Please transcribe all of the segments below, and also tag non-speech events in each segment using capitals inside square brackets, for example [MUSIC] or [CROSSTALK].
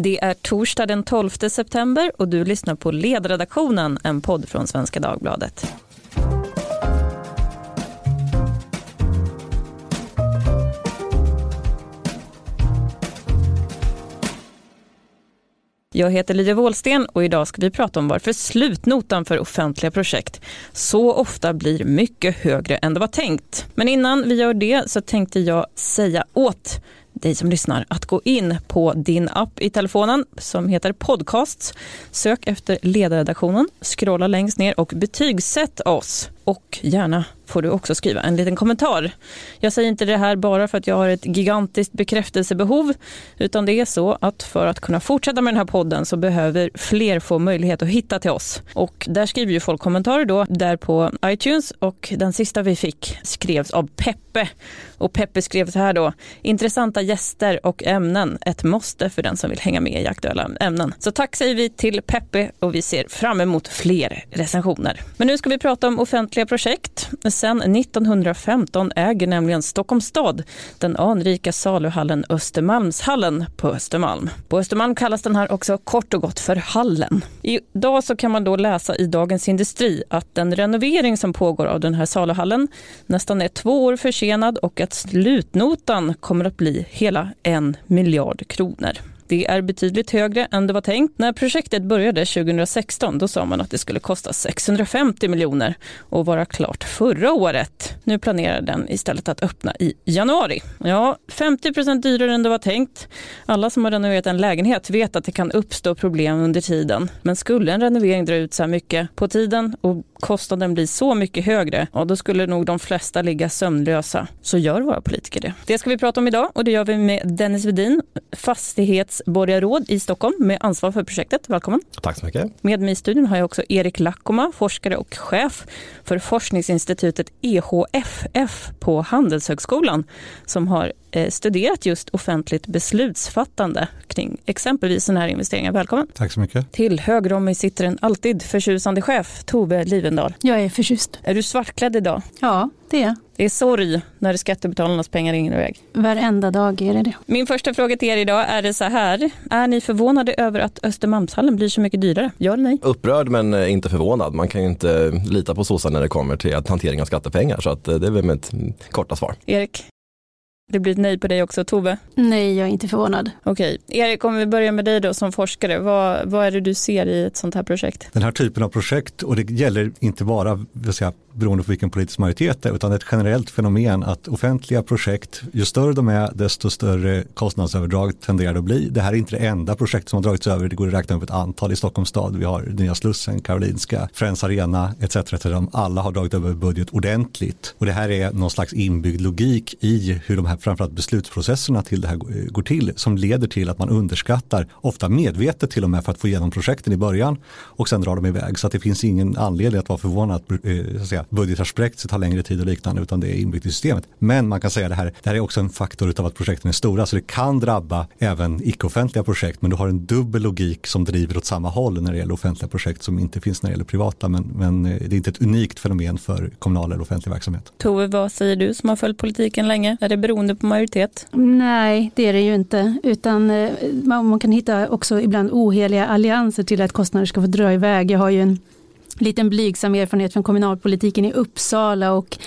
Det är torsdag den 12 september och du lyssnar på Ledredaktionen, en podd från Svenska Dagbladet. Jag heter Lydia Wåhlsten och idag ska vi prata om varför slutnotan för offentliga projekt så ofta blir mycket högre än det var tänkt. Men innan vi gör det så tänkte jag säga åt dig som lyssnar att gå in på din app i telefonen som heter Podcasts. Sök efter ledarredaktionen, scrolla längst ner och betygsätt oss. Och gärna får du också skriva en liten kommentar. Jag säger inte det här bara för att jag har ett gigantiskt bekräftelsebehov, utan det är så att för att kunna fortsätta med den här podden så behöver fler få möjlighet att hitta till oss. Och där skriver ju folk kommentarer då, där på iTunes och den sista vi fick skrevs av Peppe. Och Peppe skrev så här då, intressanta gäster och ämnen, ett måste för den som vill hänga med i aktuella ämnen. Så tack säger vi till Peppe och vi ser fram emot fler recensioner. Men nu ska vi prata om offentlig statliga projekt. Sedan 1915 äger nämligen Stockholms stad den anrika saluhallen Östermalmshallen på Östermalm. På Östermalm kallas den här också kort och gott för Hallen. Idag så kan man då läsa i Dagens Industri att den renovering som pågår av den här saluhallen nästan är två år försenad och att slutnotan kommer att bli hela en miljard kronor. Det är betydligt högre än det var tänkt. När projektet började 2016 då sa man att det skulle kosta 650 miljoner och vara klart förra året. Nu planerar den istället att öppna i januari. Ja, 50 procent dyrare än det var tänkt. Alla som har renoverat en lägenhet vet att det kan uppstå problem under tiden. Men skulle en renovering dra ut så här mycket på tiden och kostnaden blir så mycket högre, ja då skulle nog de flesta ligga sömnlösa. Så gör våra politiker det. Det ska vi prata om idag och det gör vi med Dennis Vedin, fastighetsborgarråd i Stockholm med ansvar för projektet. Välkommen. Tack så mycket. Med mig i studion har jag också Erik Lackoma, forskare och chef för forskningsinstitutet EHFF på Handelshögskolan som har eh, studerat just offentligt beslutsfattande kring exempelvis sådana här investeringar. Välkommen. Tack så mycket. Till höger om mig sitter en alltid förtjusande chef, Tove Livendal. Jag är förtjust. Är du svartklädd idag? Ja, det är Det är sorg när skattebetalarnas pengar ringer iväg. Varenda dag är det det. Min första fråga till er idag är det så här. Är ni förvånade över att Östermalmshallen blir så mycket dyrare? Ja eller nej? Upprörd men eh, inte förvånad. Man kan ju inte lita på sossar när det kommer till att hantering av skattepengar. Så att eh, det är väl mitt korta svar. Erik? Det blir ett nej på dig också. Tove? Nej, jag är inte förvånad. Okej. Erik, om vi börjar med dig då som forskare. Vad, vad är det du ser i ett sånt här projekt? Den här typen av projekt, och det gäller inte bara vill säga, beroende på vilken politisk majoritet det är, utan ett generellt fenomen att offentliga projekt, ju större de är, desto större kostnadsöverdrag tenderar det att bli. Det här är inte det enda projekt som har dragits över, det går att räkna upp ett antal i Stockholms stad. Vi har Nya Slussen, Karolinska, Friends Arena etc. etc. De alla har dragit över budget ordentligt. Och det här är någon slags inbyggd logik i hur de här framförallt beslutsprocesserna till det här går till som leder till att man underskattar, ofta medvetet till och med för att få igenom projekten i början och sen drar de iväg. Så att det finns ingen anledning att vara förvånad att, eh, så att säga, budget har spräckts, det tar längre tid och liknande utan det är inbyggt i systemet. Men man kan säga det här, det här är också en faktor av att projekten är stora så det kan drabba även icke-offentliga projekt men du har en dubbel logik som driver åt samma håll när det gäller offentliga projekt som inte finns när det gäller privata men, men eh, det är inte ett unikt fenomen för kommunal eller offentlig verksamhet. Tove, vad säger du som har följt politiken länge? Är det beroende på majoritet? Nej, det är det ju inte. Utan eh, man, man kan hitta också ibland oheliga allianser till att kostnader ska få dra iväg. Jag har ju en liten blygsam erfarenhet från kommunalpolitiken i Uppsala och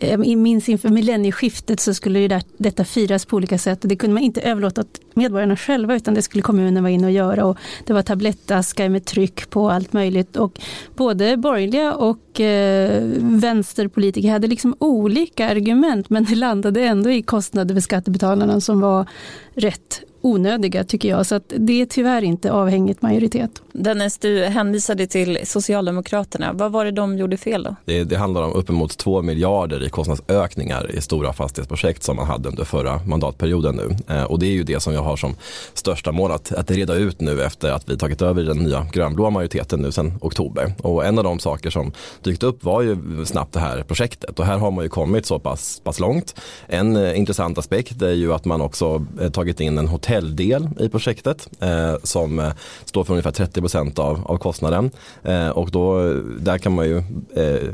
Ehm, jag minns inför millennieskiftet så skulle ju detta firas på olika sätt. Det kunde man inte överlåta åt medborgarna själva utan det skulle kommunen vara inne och göra. Och det var tablettaskar med tryck på allt möjligt. Och både borgerliga och eh, vänsterpolitiker hade liksom olika argument men det landade ändå i kostnader för skattebetalarna som var rätt onödiga tycker jag. Så att det är tyvärr inte avhängigt majoritet. Dennis, du hänvisade till Socialdemokraterna. Vad var det de gjorde fel då? Det, det handlar om uppemot 2 miljarder i kostnadsökningar i stora fastighetsprojekt som man hade under förra mandatperioden nu. Eh, och det är ju det som jag har som största mål att, att reda ut nu efter att vi tagit över den nya grönblåa majoriteten nu sedan oktober. Och en av de saker som dykt upp var ju snabbt det här projektet och här har man ju kommit så pass, pass långt. En eh, intressant aspekt är ju att man också eh, tagit in en hotell hotelldel i projektet eh, som eh, står för ungefär 30 procent av, av kostnaden. Eh, och då, där kan man ju,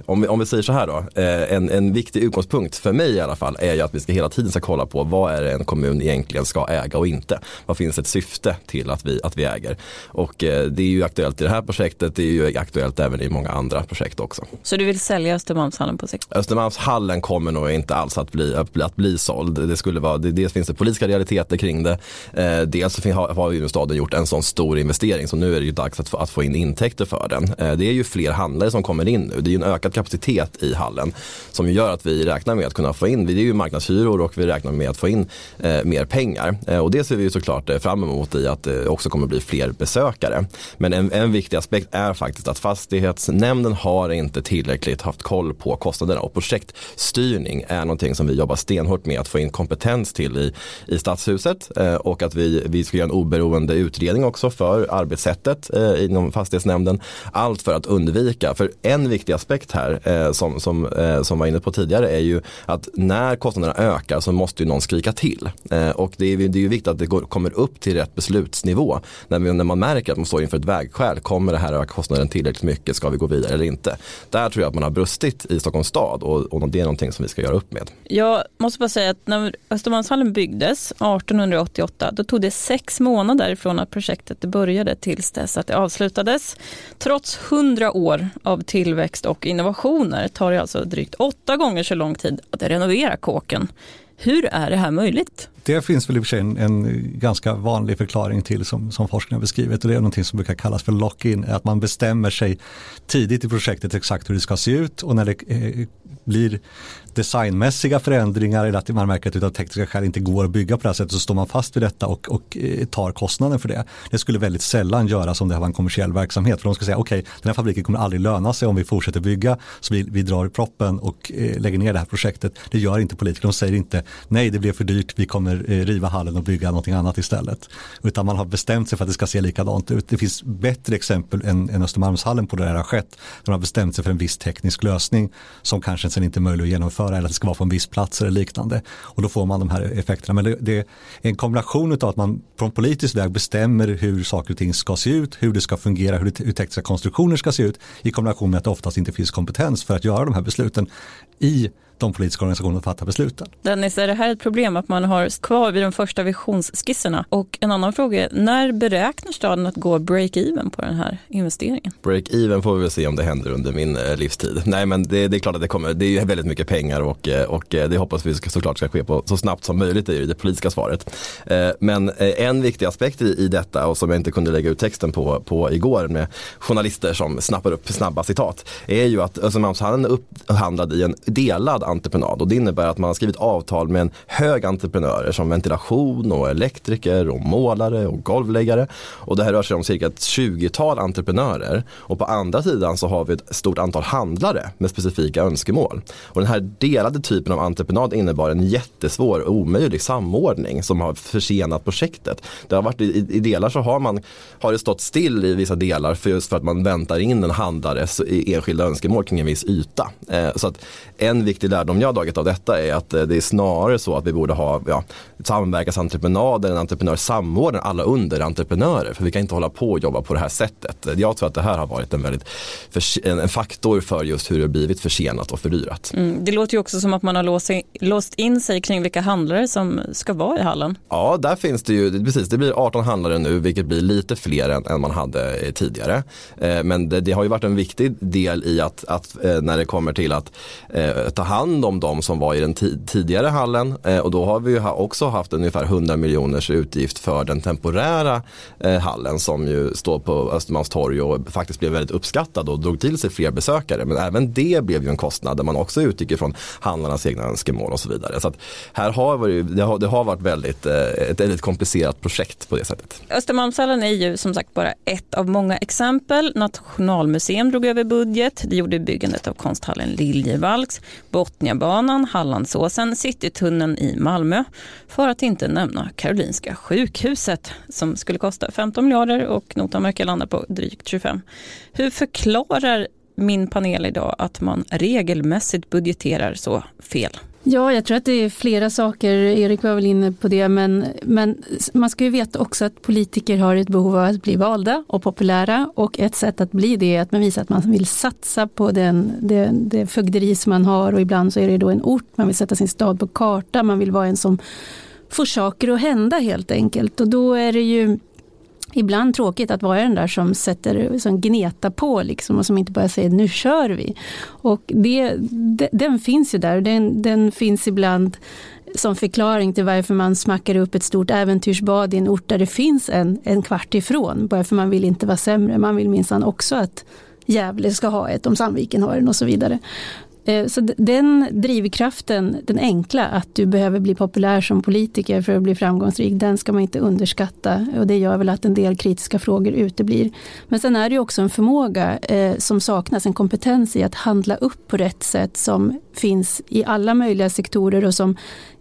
om, vi, om vi säger så här då, en, en viktig utgångspunkt för mig i alla fall är ju att vi ska hela tiden ska kolla på vad är det en kommun egentligen ska äga och inte. Vad finns ett syfte till att vi, att vi äger? Och det är ju aktuellt i det här projektet, det är ju aktuellt även i många andra projekt också. Så du vill sälja Östermalmshallen på sikt? Östermalmshallen kommer nog inte alls att bli, att bli, att bli såld. Det skulle vara, det, dels finns det politiska realiteter kring det. Eh, dels har, har ju staden gjort en sån stor investering så nu är det ju dags att få, att få in intäkter för den. Eh, det är ju fler handlare som kommer in nu. Det är ju en ökad kapacitet i hallen som gör att vi räknar med att kunna få in, det är ju marknadshyror och vi räknar med att få in eh, mer pengar. Eh, och det ser vi ju såklart eh, fram emot i att det också kommer bli fler besökare. Men en, en viktig aspekt är faktiskt att fastighetsnämnden har inte tillräckligt haft koll på kostnaderna och projektstyrning är någonting som vi jobbar stenhårt med att få in kompetens till i, i stadshuset eh, och att vi, vi ska göra en oberoende utredning också för arbetssättet eh, inom fastighetsnämnden. Allt för att undvika, för en viktig aspekt här eh, som, som, eh, som var inne på tidigare är ju att när kostnaderna ökar så måste ju någon skrika till. Eh, och det är, det är ju viktigt att det går, kommer upp till rätt beslutsnivå. När, vi, när man märker att man står inför ett vägskäl, kommer det här öka kostnaden tillräckligt mycket, ska vi gå vidare eller inte? Där tror jag att man har brustit i Stockholms stad och, och det är någonting som vi ska göra upp med. Jag måste bara säga att när Östermalmshallen byggdes 1888 då tog det sex månader från att projektet började tills dess att det avslutades. Trots hundra år av tillväxt och innovationer tar det alltså drygt åtta gånger så lång tid att renovera kåken. Hur är det här möjligt? Det finns väl i och för sig en, en ganska vanlig förklaring till som, som forskningen har beskrivit. Och det är någonting som brukar kallas för lock-in, att man bestämmer sig tidigt i projektet exakt hur det ska se ut. Och när det eh, blir designmässiga förändringar eller att man märker att det av tekniska skäl inte går att bygga på det här sättet så står man fast vid detta och, och eh, tar kostnaden för det. Det skulle väldigt sällan göras om det här var en kommersiell verksamhet. För de ska säga okej okay, den här fabriken kommer aldrig löna sig om vi fortsätter bygga så vi, vi drar proppen och eh, lägger ner det här projektet. Det gör inte politiker, de säger inte nej det blev för dyrt, vi kommer kommer eh, riva hallen och bygga någonting annat istället. Utan man har bestämt sig för att det ska se likadant ut. Det finns bättre exempel än, än Östermalmshallen på det här har skett. De har bestämt sig för en viss teknisk lösning som kanske sen inte är möjlig att genomföra eller att det ska vara på en viss plats eller liknande. Och då får man de här effekterna. Men det, det är en kombination av att man från politisk väg bestämmer hur saker och ting ska se ut, hur det ska fungera, hur, det, hur tekniska konstruktioner ska se ut i kombination med att det oftast inte finns kompetens för att göra de här besluten i de politiska organisationerna fattar besluten. Dennis, är det här ett problem att man har kvar vid de första visionsskisserna? Och en annan fråga är, när beräknar staden att gå break-even på den här investeringen? Break-even får vi väl se om det händer under min eh, livstid. [LAUGHS] Nej men det, det, är klart att det kommer, det är väldigt mycket pengar och, eh, och eh, det hoppas vi såklart ska ske på så snabbt som möjligt i det politiska svaret. Men en viktig aspekt i, i detta och som jag inte kunde lägga ut texten på, på igår med journalister som snappar upp snabba citat är ju att Östermalmshallen är upphandlad i en delad entreprenad och det innebär att man har skrivit avtal med en hög entreprenörer som ventilation och elektriker och målare och golvläggare. Och det här rör sig om cirka ett 20-tal entreprenörer och på andra sidan så har vi ett stort antal handlare med specifika önskemål. Och den här delade typen av entreprenad innebar en jättesvår och omöjlig samordning som har försenat projektet. Det har varit i, i delar så har man har det stått still i vissa delar för just för att man väntar in en handlares enskilda önskemål kring en viss yta. Eh, så att en viktig lärdom jag har dragit av detta är att eh, det är snarare så att vi borde ha ja, samverkansentreprenader, en entreprenör samordnar alla underentreprenörer. För vi kan inte hålla på och jobba på det här sättet. Jag tror att det här har varit en, väldigt, en faktor för just hur det blivit försenat och fördyrat. Mm, det låter ju också som att man har låst, låst in sig kring vilka handlare som ska vara i hallen. Ja, där finns det ju, precis, det blir 18 handlare nu vilket blir lite fler än, än man hade eh, tidigare. Eh, men det, det, har ju varit en viktig del i att, att när det kommer till att eh, ta hand hand om de som var i den tidigare hallen eh, och då har vi ju också haft ungefär 100 miljoners utgift för den temporära eh, hallen som ju står på Östermalmstorg och faktiskt blev väldigt uppskattad och drog till sig fler besökare. Men även det blev ju en kostnad där man också utgick ifrån handlarnas egna önskemål och så vidare. Så att här har vi, det, har, det har varit väldigt, eh, ett väldigt komplicerat projekt på det sättet. Östermalmshallen är ju som sagt bara ett av många exempel. Nationalmuseum drog över budget. Det gjorde byggandet av konsthallen Liljevalchs, Botniabanan, Hallandsåsen, Citytunneln i Malmö. För att inte nämna Karolinska sjukhuset som skulle kosta 15 miljarder och notan verkar landa på drygt 25. Hur förklarar min panel idag att man regelmässigt budgeterar så fel? Ja, jag tror att det är flera saker. Erik var väl inne på det, men, men man ska ju veta också att politiker har ett behov av att bli valda och populära och ett sätt att bli det är att man visar att man vill satsa på den, det, det fögderi som man har och ibland så är det då en ort, man vill sätta sin stad på karta, man vill vara en som får saker att hända helt enkelt. Och då är det ju ibland tråkigt att vara den där som sätter, som gnetar på liksom och som inte bara säger nu kör vi. Och det, den finns ju där och den, den finns ibland som förklaring till varför man smackar upp ett stort äventyrsbad i en ort där det finns en, en kvart ifrån. Bara för man vill inte vara sämre. Man vill minsann också att Gävle ska ha ett om Sandviken har en och så vidare. Eh, så den drivkraften, den enkla, att du behöver bli populär som politiker för att bli framgångsrik, den ska man inte underskatta. Och det gör väl att en del kritiska frågor uteblir. Men sen är det också en förmåga eh, som saknas, en kompetens i att handla upp på rätt sätt som finns i alla möjliga sektorer och som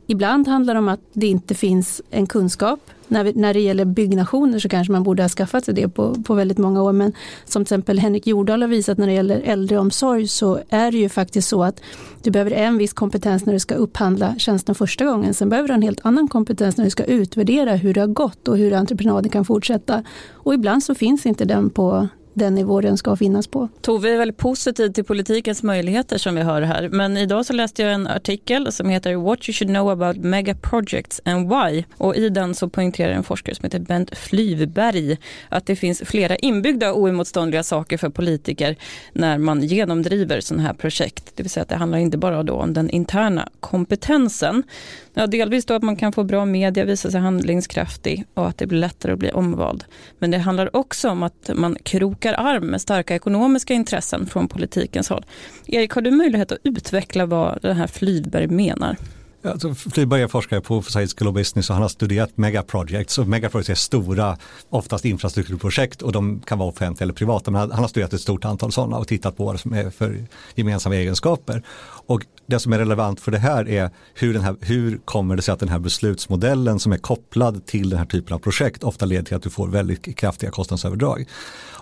ibland handlar det om att det inte finns en kunskap när, vi, när det gäller byggnationer så kanske man borde ha skaffat sig det på, på väldigt många år. Men som till exempel Henrik Jordahl har visat när det gäller äldreomsorg så är det ju faktiskt så att du behöver en viss kompetens när du ska upphandla tjänsten första gången. Sen behöver du en helt annan kompetens när du ska utvärdera hur det har gått och hur entreprenaden kan fortsätta. Och ibland så finns inte den på den nivå den ska finnas på. Tove är väldigt positiv till politikens möjligheter som vi hör här. Men idag så läste jag en artikel som heter What you should know about mega projects and why. Och i den så poängterar en forskare som heter Bent Flyvberg att det finns flera inbyggda oemotståndliga saker för politiker när man genomdriver sådana här projekt. Det vill säga att det handlar inte bara då om den interna kompetensen. Ja, delvis då att man kan få bra media, visa sig handlingskraftig och att det blir lättare att bli omvald. Men det handlar också om att man krokar arm med starka ekonomiska intressen från politikens håll. Erik, har du möjlighet att utveckla vad den här Flyberg menar? Alltså, Flyberg är forskare på Society School of Business och han har studerat megaprojects. Och megaprojects är stora, oftast infrastrukturprojekt och de kan vara offentliga eller privata. Men han har studerat ett stort antal sådana och tittat på vad som är för gemensamma egenskaper. Och det som är relevant för det här är hur, den här, hur kommer det sig att den här beslutsmodellen som är kopplad till den här typen av projekt ofta leder till att du får väldigt kraftiga kostnadsöverdrag.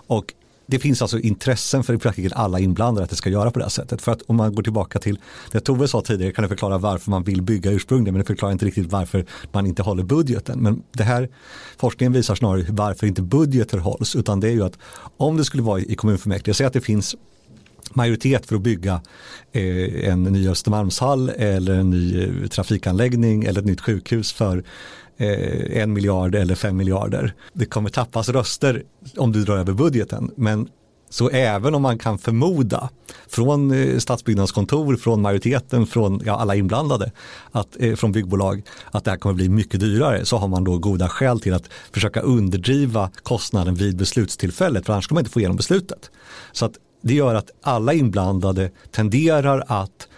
Och det finns alltså intressen för i praktiken alla inblandade att det ska göra på det här sättet. För att om man går tillbaka till det Tove sa tidigare kan det förklara varför man vill bygga ursprungligen men det förklarar inte riktigt varför man inte håller budgeten. Men det här forskningen visar snarare varför inte budgeter hålls utan det är ju att om det skulle vara i kommunfullmäktige, säg att det finns majoritet för att bygga eh, en ny Östermalmshall eller en ny eh, trafikanläggning eller ett nytt sjukhus för eh, en miljard eller fem miljarder. Det kommer tappas röster om du drar över budgeten men så även om man kan förmoda från eh, stadsbyggnadskontor, från majoriteten, från ja, alla inblandade, att, eh, från byggbolag, att det här kommer bli mycket dyrare så har man då goda skäl till att försöka underdriva kostnaden vid beslutstillfället för annars kommer man inte få igenom beslutet. Så att det gör att alla inblandade tenderar att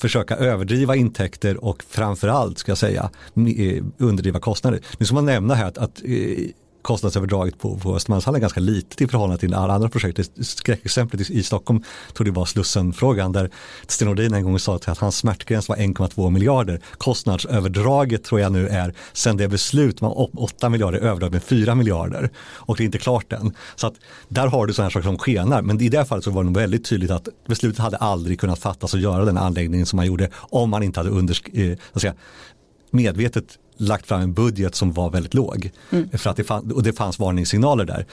försöka överdriva intäkter och framförallt ska jag säga eh, underdriva kostnader. Nu ska man nämna här att, att eh, kostnadsöverdraget på, på Östermalmshallen är ganska litet i förhållande till alla andra projekt. Skräckexemplet i, i Stockholm tror det var Slussenfrågan där Sten Nordin en gång sa att hans smärtgräns var 1,2 miljarder. Kostnadsöverdraget tror jag nu är sen det beslut man 8 miljarder överdrag med 4 miljarder och det är inte klart än. Så att där har du sådana här saker som skenar men i det fallet så var det väldigt tydligt att beslutet hade aldrig kunnat fattas och göra den anläggningen som man gjorde om man inte hade under, eh, säga, medvetet lagt fram en budget som var väldigt låg. Mm. För att det, fann, och det fanns varningssignaler där.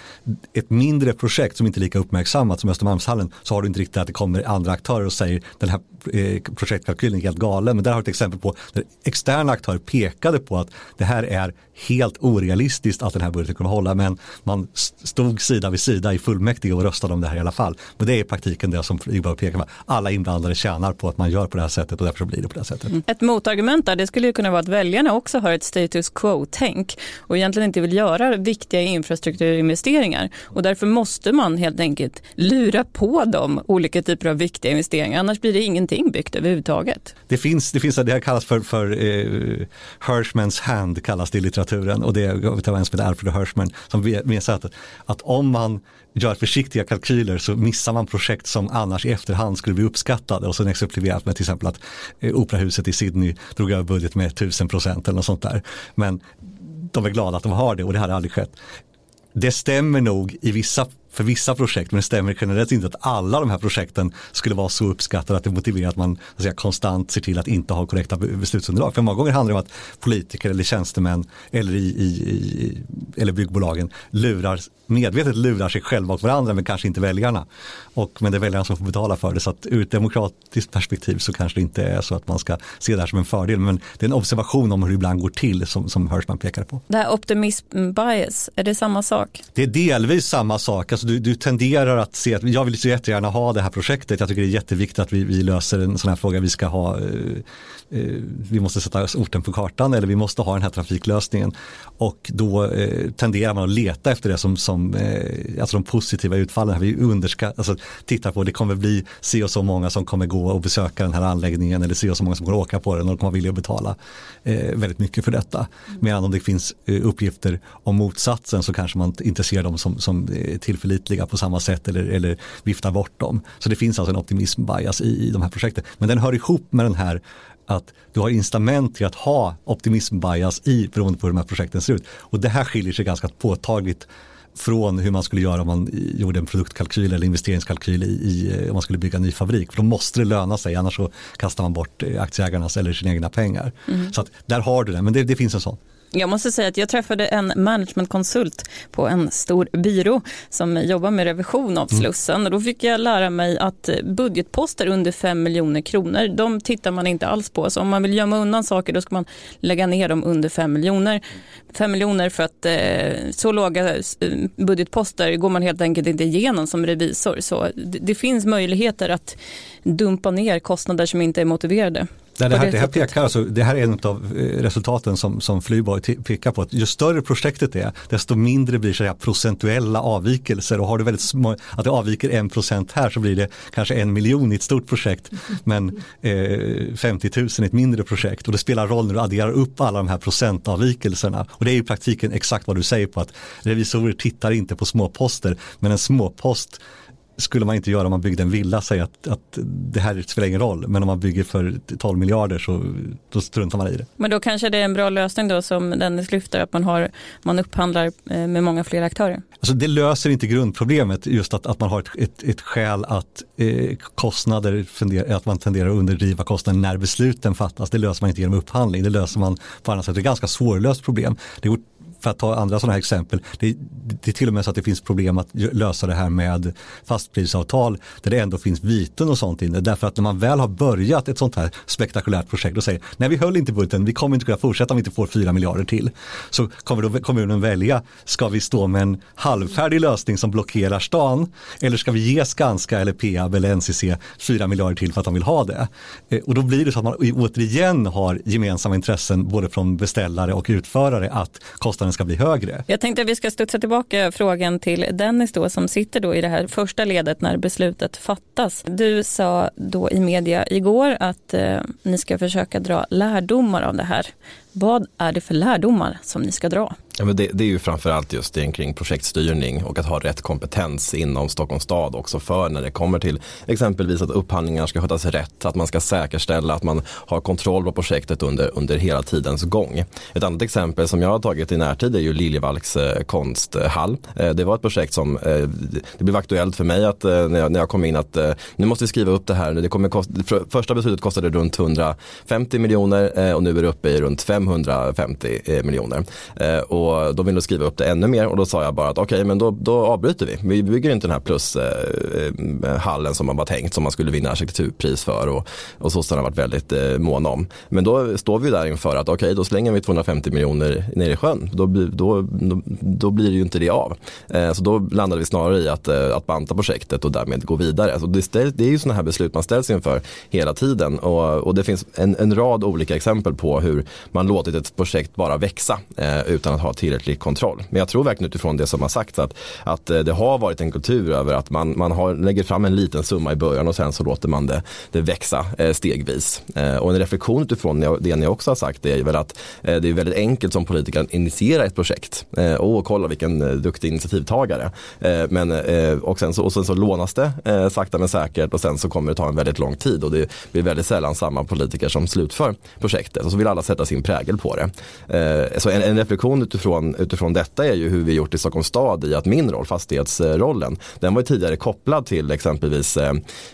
Ett mindre projekt som inte är lika uppmärksammat som Östermalmshallen så har du inte riktigt att det kommer andra aktörer och säger den här eh, projektkalkylen är helt galen. Men där har du ett exempel på där externa aktörer pekade på att det här är helt orealistiskt att den här budgeten kommer hålla. Men man stod sida vid sida i fullmäktige och röstade om det här i alla fall. Men det är i praktiken det som Ivar pekar på. Alla inblandade tjänar på att man gör på det här sättet och därför blir det på det här sättet. Mm. Ett motargument där det skulle ju kunna vara att väljarna också har ett status quo-tänk och egentligen inte vill göra viktiga infrastrukturinvesteringar. Och därför måste man helt enkelt lura på dem olika typer av viktiga investeringar. Annars blir det ingenting byggt överhuvudtaget. Det finns, det finns det här kallas för, för eh, Hirschmans hand kallas det i litteraturen och det är en som heter Alfred Hirschman som visar att, att om man gör försiktiga kalkyler så missar man projekt som annars i efterhand skulle bli uppskattade och sen exemplifierat med till exempel att eh, operahuset i Sydney drog över budget med 1000 procent eller något sånt där. Men de är glada att de har det och det har aldrig skett. Det stämmer nog i vissa för vissa projekt men det stämmer generellt inte att alla de här projekten skulle vara så uppskattade att det motiverar att man att säga, konstant ser till att inte ha korrekta beslutsunderlag. För många gånger handlar det om att politiker eller tjänstemän eller, i, i, i, eller byggbolagen lurar, medvetet lurar sig själva och varandra men kanske inte väljarna. Och, men det är väljarna som får betala för det så att ur ett demokratiskt perspektiv så kanske det inte är så att man ska se det här som en fördel men det är en observation om hur det ibland går till som, som Hörsman pekar på. Det här optimism bias, är det samma sak? Det är delvis samma sak, alltså du, du tenderar att se att jag vill så jättegärna ha det här projektet, jag tycker det är jätteviktigt att vi, vi löser en sån här fråga, vi ska ha eh, eh, vi måste sätta orten på kartan eller vi måste ha den här trafiklösningen. Och då eh, tenderar man att leta efter det som, som eh, alltså de positiva utfallen. Vi underskattar, alltså tittar på det kommer bli se och så många som kommer gå och besöka den här anläggningen eller se och så många som kommer åka på den och de kommer vilja betala eh, väldigt mycket för detta. Medan om det finns eh, uppgifter om motsatsen så kanske man inte ser dem som, som eh, tillförlitliga på samma sätt eller, eller viftar bort dem. Så det finns alltså en optimism bias i, i de här projekten. Men den hör ihop med den här att du har incitament till att ha optimism bias i beroende på hur de här projekten ser ut. Och det här skiljer sig ganska påtagligt från hur man skulle göra om man gjorde en produktkalkyl eller investeringskalkyl i, i om man skulle bygga en ny fabrik. För då måste det löna sig, annars så kastar man bort eh, aktieägarnas eller sina egna pengar. Mm. Så att där har du det, men det, det finns en sån. Jag måste säga att jag träffade en managementkonsult på en stor byrå som jobbar med revision av mm. Slussen. Mm. Och då fick jag lära mig att budgetposter under 5 miljoner kronor, de tittar man inte alls på. Så om man vill gömma undan saker då ska man lägga ner dem under 5 miljoner. 5 miljoner för att eh, så låga eh, budgetposter går man helt enkelt inte igenom som revisor. Så det, det finns möjligheter att dumpa ner kostnader som inte är motiverade. Nej, det, här, det, här pekar alltså, det här är en av eh, resultaten som, som Flyborg pekar på. Att ju större projektet är, desto mindre blir så här, procentuella avvikelser. Och har du väldigt små, att det avviker en procent här så blir det kanske en miljon i ett stort projekt. Men eh, 50 000 i ett mindre projekt. Och det spelar roll när du adderar upp alla de här procentavvikelserna. Och det är i praktiken exakt vad du säger på att revisorer tittar inte på småposter. Men en småpost skulle man inte göra om man byggde en villa, säga att, att det här spelar ingen roll. Men om man bygger för 12 miljarder så då struntar man i det. Men då kanske det är en bra lösning då som Dennis lyfter, att man, har, man upphandlar eh, med många fler aktörer? Alltså det löser inte grundproblemet, just att, att man har ett, ett, ett skäl att eh, kostnader, funderar, att man tenderar att underdriva kostnader när besluten fattas. Det löser man inte genom upphandling, det löser man på annat sätt. Det är ett ganska svårlöst problem. Det är för att ta andra sådana här exempel, det, det, är till och med så att det finns problem att lösa det här med fastprisavtal där det ändå finns viten och sånt inne. Därför att när man väl har börjat ett sånt här spektakulärt projekt och säger nej vi höll inte budgeten, vi kommer inte kunna fortsätta om vi inte får fyra miljarder till. Så kommer då kommunen välja, ska vi stå med en halvfärdig lösning som blockerar stan eller ska vi ge Skanska eller Peab eller NCC fyra miljarder till för att de vill ha det. Eh, och då blir det så att man återigen har gemensamma intressen både från beställare och utförare att kostnaden ska bli högre. Jag tänkte att vi ska studsa tillbaka frågan till Dennis då som sitter då i det här första ledet när beslutet fattas. Du sa då i media igår att eh, ni ska försöka dra lärdomar av det här. Vad är det för lärdomar som ni ska dra? Ja, men det, det, är ju framförallt just det kring projektstyrning och att ha rätt kompetens inom Stockholms stad också för när det kommer till exempelvis att upphandlingar ska skötas rätt, att man ska säkerställa att man har kontroll på projektet under, under hela tidens gång. Ett annat exempel som jag har tagit i närtid är ju Liljevalchs eh, konsthall. Eh, det var ett projekt som, eh, det blev aktuellt för mig att när jag, när jag kom in att nu måste vi skriva upp det här. Det kommer kost, första beslutet kostade runt 150 miljoner och nu är det uppe i runt 550 miljoner. Och och de ville skriva upp det ännu mer och då sa jag bara att okej okay, men då, då avbryter vi. Vi bygger inte den här plushallen eh, eh som man var tänkt som man skulle vinna arkitekturpris för och, och sossarna har varit väldigt eh, måna om. Men då står vi där inför att okej okay, då slänger vi 250 miljoner ner i sjön. Då, då, då, då blir det ju inte det av. Eh, så då landade vi snarare i att, eh, att banta projektet och därmed gå vidare. Alltså det, det är ju sådana här beslut man ställs inför hela tiden och, och det finns en, en rad olika exempel på hur man låtit ett projekt bara växa eh, utan att ha tillräcklig kontroll. Men jag tror verkligen utifrån det som har sagts att, att eh, det har varit en kultur över att man, man har, lägger fram en liten summa i början och sen så låter man det, det växa eh, stegvis. Eh, och en reflektion utifrån det ni också har sagt är väl att det är väldigt enkelt som politiker att initiera ett projekt. Och kolla vilken duktig initiativtagare. men, och, sen så, och sen så lånas det sakta men säkert och sen så kommer det ta en väldigt lång tid och det blir väldigt sällan samma politiker som slutför projektet och så vill alla sätta sin prägel på det. så en, en reflektion utifrån utifrån, utifrån detta är ju hur vi gjort i Stockholms stad i att min roll, fastighetsrollen, den var ju tidigare kopplad till exempelvis, eh,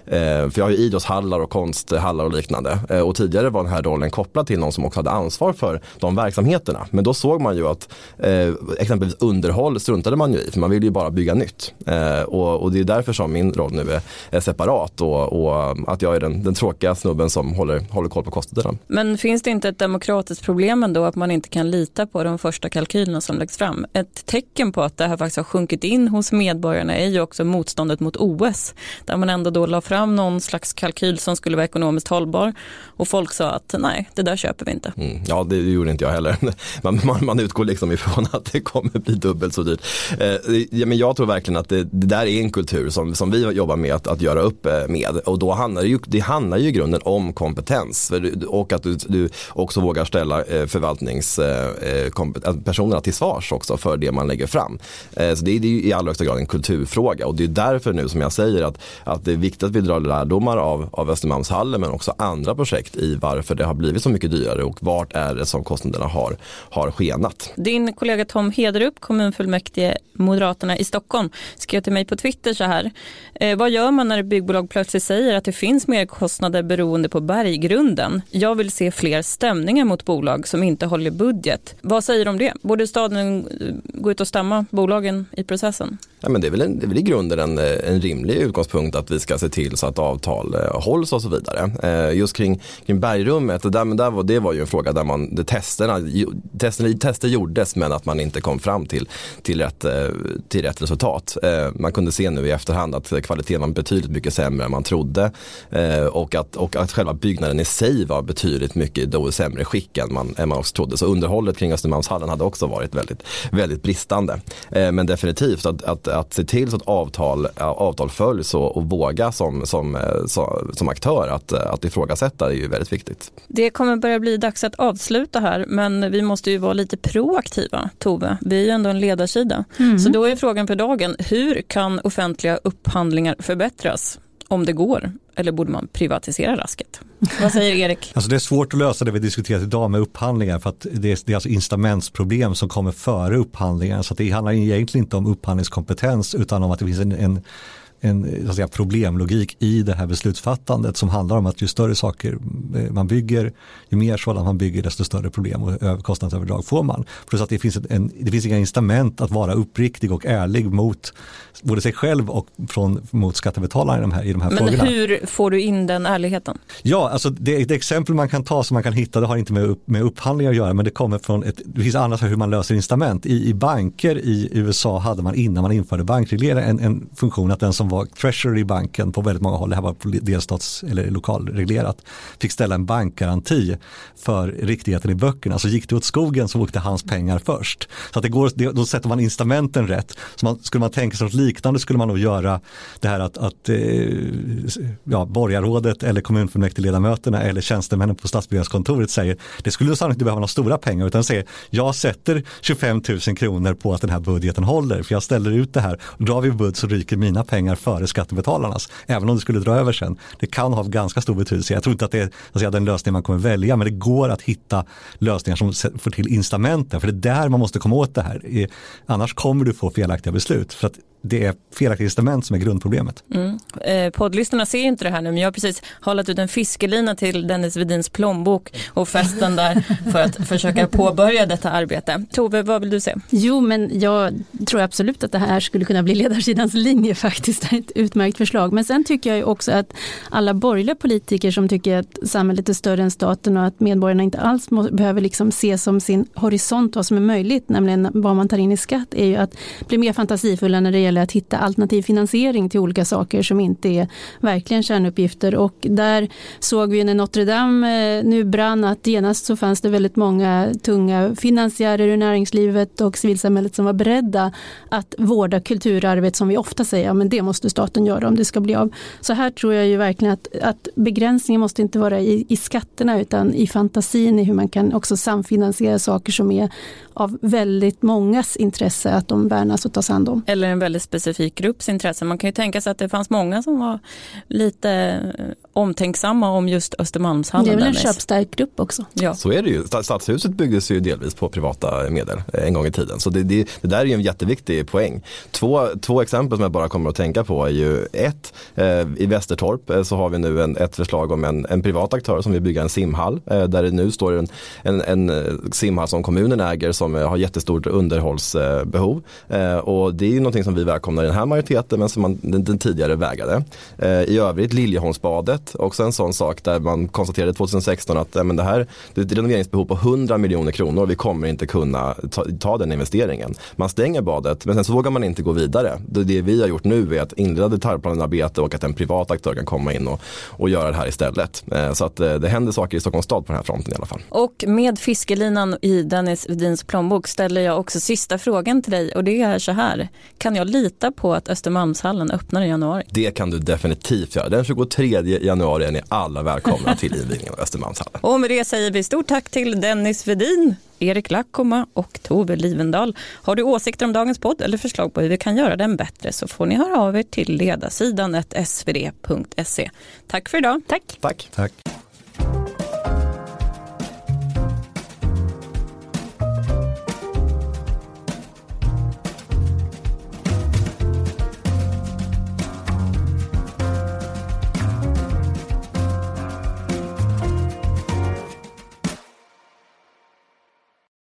eh, för jag har ju idrottshallar och konsthallar och liknande. Eh, och tidigare var den här rollen kopplad till någon som också hade ansvar för de verksamheterna. Men då såg man ju att eh, exempelvis underhåll struntade man ju i, för man ville ju bara bygga nytt. Eh, och, och, det är därför som min roll nu är, är separat och, och, eh, att jag är den, den tråkiga snubben som håller, håller koll på kostnaderna. Men finns det inte ett demokratiskt problem ändå att man inte kan lita på de första kalkylerna som läggs fram? Ett tecken på att det här faktiskt har sjunkit in hos medborgarna är ju också motståndet mot OS, där man ändå då la fram någon slags kalkyl som skulle vara ekonomiskt hållbar och folk sa att nej, det där köper vi inte. Mm, ja, det gjorde inte jag heller. [LAUGHS] Man, man, man, utgår liksom ifrån att det kommer bli dubbelt så dyrt. Eh, ja, men jag tror verkligen att det, det, där är en kultur som, som vi jobbar med att, att göra upp eh, med och då handlar det ju, det handlar ju i grunden om kompetens och att du, du också vågar ställa eh, förvaltningspersoner eh, alltså förvaltningspersonerna till svars också för det man lägger fram. Eh, så det är, det är i allra högsta grad en kulturfråga och det är därför nu som jag säger att, att det är viktigt att vi drar lärdomar av, av Östermalmshallen men också andra projekt i varför det har blivit så mycket dyrare och vart är det som kostnaderna har, har skenat. Din kollega Tom Hederup, kommunfullmäktige Moderaterna i Stockholm, skrev till mig på Twitter så här. Eh, vad gör man när ett byggbolag plötsligt säger att det finns merkostnader beroende på berggrunden? Jag vill se fler stämningar mot bolag som inte håller budget. Vad säger du om det? Borde staden eh, gå ut och stämma bolagen i processen? Ja, men det, är väl en, det är väl i grunden en, eh, en rimlig utgångspunkt att vi ska se till så att avtal eh, hålls och så vidare. Eh, just kring, kring bergrummet, det, där, men där var, det var ju en fråga där man, det testerna, testerna, tester gjordes men att man inte kom fram till, till, rätt, eh, till rätt resultat. Eh, man kunde se nu i efterhand att kvaliteten var betydligt mycket sämre än man trodde eh, och, att, och att själva byggnaden i sig var betydligt mycket då sämre skick än man, än man också trodde. Så underhållet kring Östermalmshallen hade också varit väldigt, väldigt bristande. Eh, men definitivt att, att att se till så att avtal, avtal följs och, och våga som, som, eh, som, som aktör att, att ifrågasätta är ju väldigt viktigt. Det kommer börja bli dags att avsluta här men vi måste ju vara lite proaktiva Tove. Vi är ju ändå en ledarsida. Mm. Så då är frågan för dagen, hur kan offentliga upphandlingar förbättras? Om det går, eller borde man privatisera rasket? Vad säger Erik? Alltså det är svårt att lösa det vi diskuterat idag med upphandlingar för att det är, det är alltså incitamentsproblem som kommer före upphandlingar. Så det handlar egentligen inte om upphandlingskompetens utan om att det finns en, en en så säga, problemlogik i det här beslutsfattandet som handlar om att ju större saker eh, man bygger, ju mer sådant man bygger desto större problem och kostnadsöverdrag får man. Plus att det finns, en, det finns inga incitament att vara uppriktig och ärlig mot både sig själv och från, mot skattebetalarna i de här, i de här Men frågorna. Men hur får du in den ärligheten? Ja, alltså det, det exempel man kan ta som man kan hitta, det har inte med, med upphandlingar att göra, men det kommer från ett, det finns annat hur man löser incitament. I, I banker i USA hade man innan man införde bankreglering en, en funktion att den som var treasury i banken på väldigt många håll, det här var delstats eller lokalreglerat, fick ställa en bankgaranti för riktigheten i böckerna. Så gick det åt skogen så åkte hans pengar först. Så att det går, då sätter man incitamenten rätt. Så man, skulle man tänka sig något liknande skulle man nog göra det här att, att eh, ja, borgarrådet eller kommunfullmäktigeledamöterna eller tjänstemännen på stadsbyggnadskontoret säger det skulle sannolikt inte behöva några stora pengar utan säger jag sätter 25 000 kronor på att den här budgeten håller för jag ställer ut det här. Drar vi bud så ryker mina pengar före skattebetalarnas. Även om det skulle dra över sen. Det kan ha ganska stor betydelse. Jag tror inte att det är alltså, den lösning man kommer välja men det går att hitta lösningar som får till incitamenten för det är där man måste komma åt det här. Annars kommer du få felaktiga beslut. För att det är felaktiga incitament som är grundproblemet. Mm. Eh, poddlyssnarna ser inte det här nu men jag har precis hållit ut en fiskelina till Dennis Vedins plånbok och festen där för att försöka påbörja detta arbete. Tove, vad vill du se? Jo, men jag tror absolut att det här skulle kunna bli ledarsidans linje faktiskt. Det [LAUGHS] är ett utmärkt förslag. Men sen tycker jag också att alla borgerliga politiker som tycker att samhället är större än staten och att medborgarna inte alls må, behöver liksom se som sin horisont vad som är möjligt, nämligen vad man tar in i skatt, är ju att bli mer fantasifulla när det gäller gäller att hitta alternativ finansiering till olika saker som inte är verkligen kärnuppgifter. Och där såg vi när Notre Dame eh, nu brann att genast så fanns det väldigt många tunga finansiärer i näringslivet och civilsamhället som var beredda att vårda kulturarvet som vi ofta säger, men det måste måste staten göra om det ska bli av. Så här tror jag ju verkligen att, att begränsningen måste inte vara i, i skatterna utan i fantasin i hur man kan också samfinansiera saker som är av väldigt mångas intresse att de värnas och tas hand om. Eller en väldigt specifik grupps intresse. Man kan ju tänka sig att det fanns många som var lite eh, omtänksamma om just Östermalmshallen. Det är väl en köpstark grupp också. Ja. Så är det ju. Stadshuset byggdes ju delvis på privata medel eh, en gång i tiden. Så det, det, det där är ju en jätteviktig poäng. Två, två exempel som jag bara kommer att tänka på är ju ett, eh, i Västertorp eh, så har vi nu en, ett förslag om en, en privat aktör som vill bygga en simhall. Eh, där det nu står en, en, en simhall som kommunen äger som har jättestort underhållsbehov. och det är ju någonting som vi välkomnar i den här majoriteten men som man, den, den tidigare vägrade. Eh, I övrigt Liljeholmsbadet, också en sån sak där man konstaterade 2016 att men det här det är ett renoveringsbehov på 100 miljoner kronor vi kommer inte kunna ta, ta den investeringen. Man stänger badet men sen så vågar man inte gå vidare. Det, det vi har gjort nu är att inleda detaljplanarbete och att en privat aktör kan komma in och, och göra det här istället. Eh, så att eh, det händer saker i Stockholms stad på den här fronten i alla fall. Och med fiskelinan i Dennis Wedins plånbok ställer jag också sista frågan till dig och det är så här. Kan jag lita på att Östermalmshallen öppnar i januari? Det kan du definitivt göra. Den 23 januari är ni alla välkomna [LAUGHS] till invigningen av Östermalmshallen. Och med det säger vi stort tack till Dennis Vedin, Erik Lackoma och Tove Livendal. Har du åsikter om dagens podd eller förslag på hur vi kan göra den bättre så får ni höra av er till ledarsidan svd.se. Tack för idag. Tack. Tack. Tack.